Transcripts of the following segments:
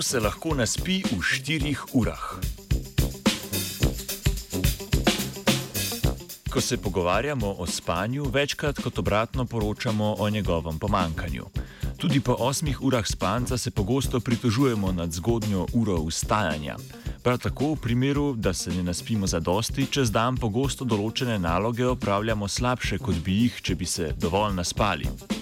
Kdo se lahko naspi v štirih urah? Ko se pogovarjamo o spanju, večkrat kot obratno poročamo o njegovem pomankanju. Tudi po osmih urah spanca se pogosto pritožujemo nad zgodnjo uro vstajanja. Prav tako v primeru, da se ne naspimo za dosti, čez dan pogosto določene naloge opravljamo slabše, kot bi jih, če bi se dovolj naspali.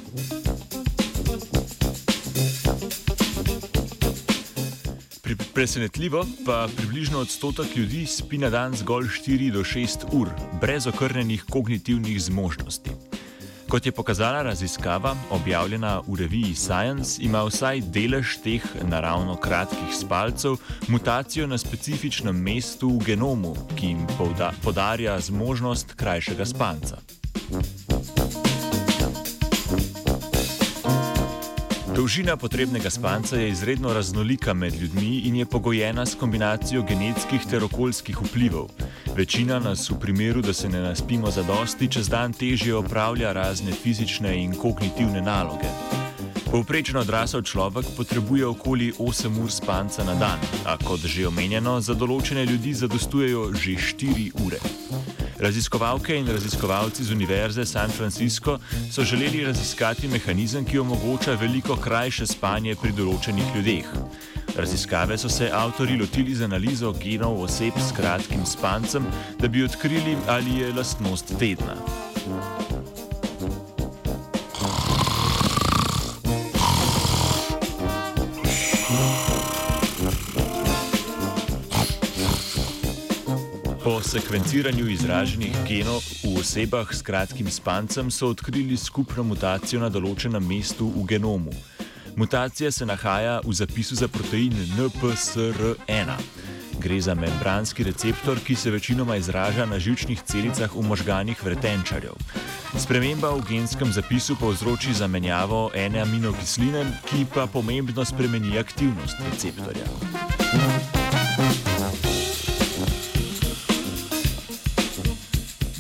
Presenetljivo pa približno odstotek ljudi spi na dan zgolj 4 do 6 ur, brez okrnjenih kognitivnih zmožnosti. Kot je pokazala raziskava, objavljena v reviji Science, ima vsaj delež teh naravno kratkih spalcev mutacijo na specifičnem mestu v genomu, ki jim podarja zmožnost krajšega spanca. Dolžina potrebnega spanca je izredno raznolika med ljudmi in je pogojena s kombinacijo genetskih ter okoljskih vplivov. Večina nas v primeru, da se ne naspimo za dosti, čez dan težje opravlja razne fizične in kognitivne naloge. Povprečno odrasel človek potrebuje okoli 8 ur spanca na dan, a kot že omenjeno, za določene ljudi zadostujejo že 4 ure. Raziskovalke in raziskovalci z Univerze San Francisco so želeli raziskati mehanizem, ki omogoča veliko krajše spanje pri določenih ljudeh. Raziskave so se avtori lotili z analizo genov oseb s kratkim spancem, da bi odkrili, ali je lastnost tedna. Po sekvenciranju izraženih genov v osebah s kratkim spancem so odkrili skupno mutacijo na določenem mestu v genomu. Mutacija se nahaja v zapisu za protein NPSR1. Gre za membranski receptor, ki se večinoma izraža na žilčnih celicah v možganih vretenčarjev. Sprememba v genskem zapisu povzroči zamenjavo ene aminokisline, ki pa pomembno spremeni aktivnost receptorja.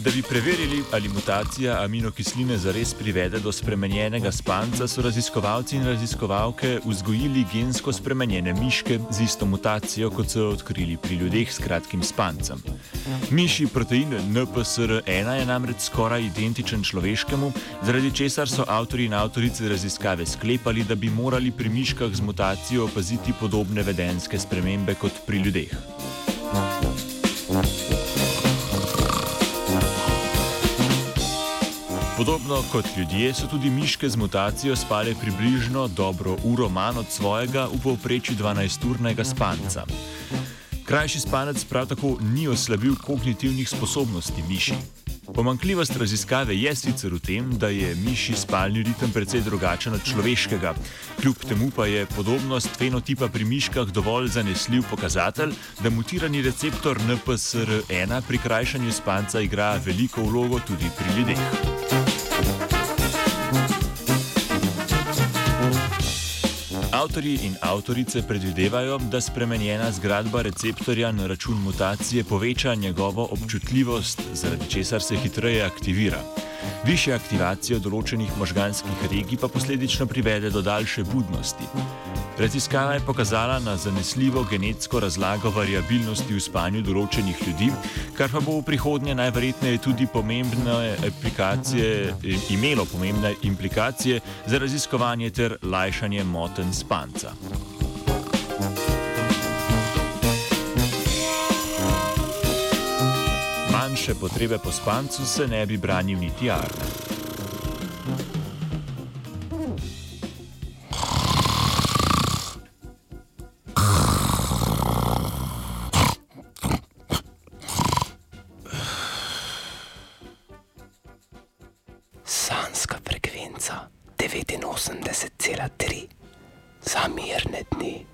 Da bi preverili, ali mutacija aminokisline zares privede do spremenjenega spanca, so raziskovalci in raziskovalke vzgojili gensko spremenjene miške z isto mutacijo, kot so odkrili pri ljudeh s kratkim spancem. Miši protein NPSR1 je namreč skoraj identičen človeškemu, zaradi česar so avtori in avtorice raziskave sklepali, da bi morali pri miškah z mutacijo opaziti podobne vedenske spremembe kot pri ljudeh. Podobno kot ljudje so tudi miške z mutacijo spale približno dobro uro manj od svojega v povprečju 12-urnega spanca. Krajši spanec prav tako ni oslabil kognitivnih sposobnosti miši. Pomankljivost raziskave je sicer v tem, da je miši spalni ritem precej drugačen od človeškega. Kljub temu pa je podobnost fenotipa pri miškah dovolj zanesljiv pokazatelj, da mutirani receptor NPSR1 pri krajšanju spanca igra veliko vlogo tudi pri ljudeh. Avtori in avtorice predvidevajo, da spremenjena zgradba receptorja na račun mutacije poveča njegovo občutljivost, zaradi česar se hitreje aktivira. Više aktivacije določenih možganskih regij pa posledično privede do daljše budnosti. Raziskava je pokazala na zanesljivo genetsko razlago variabilnosti v spanju določenih ljudi, kar pa bo v prihodnje najverjetneje tudi imelo pomembne implikacije za raziskovanje ter lajšanje moten spanca. Manjše potrebe po spancu se ne bi branil niti Arne. sanska frekvenca 89,3 za mir.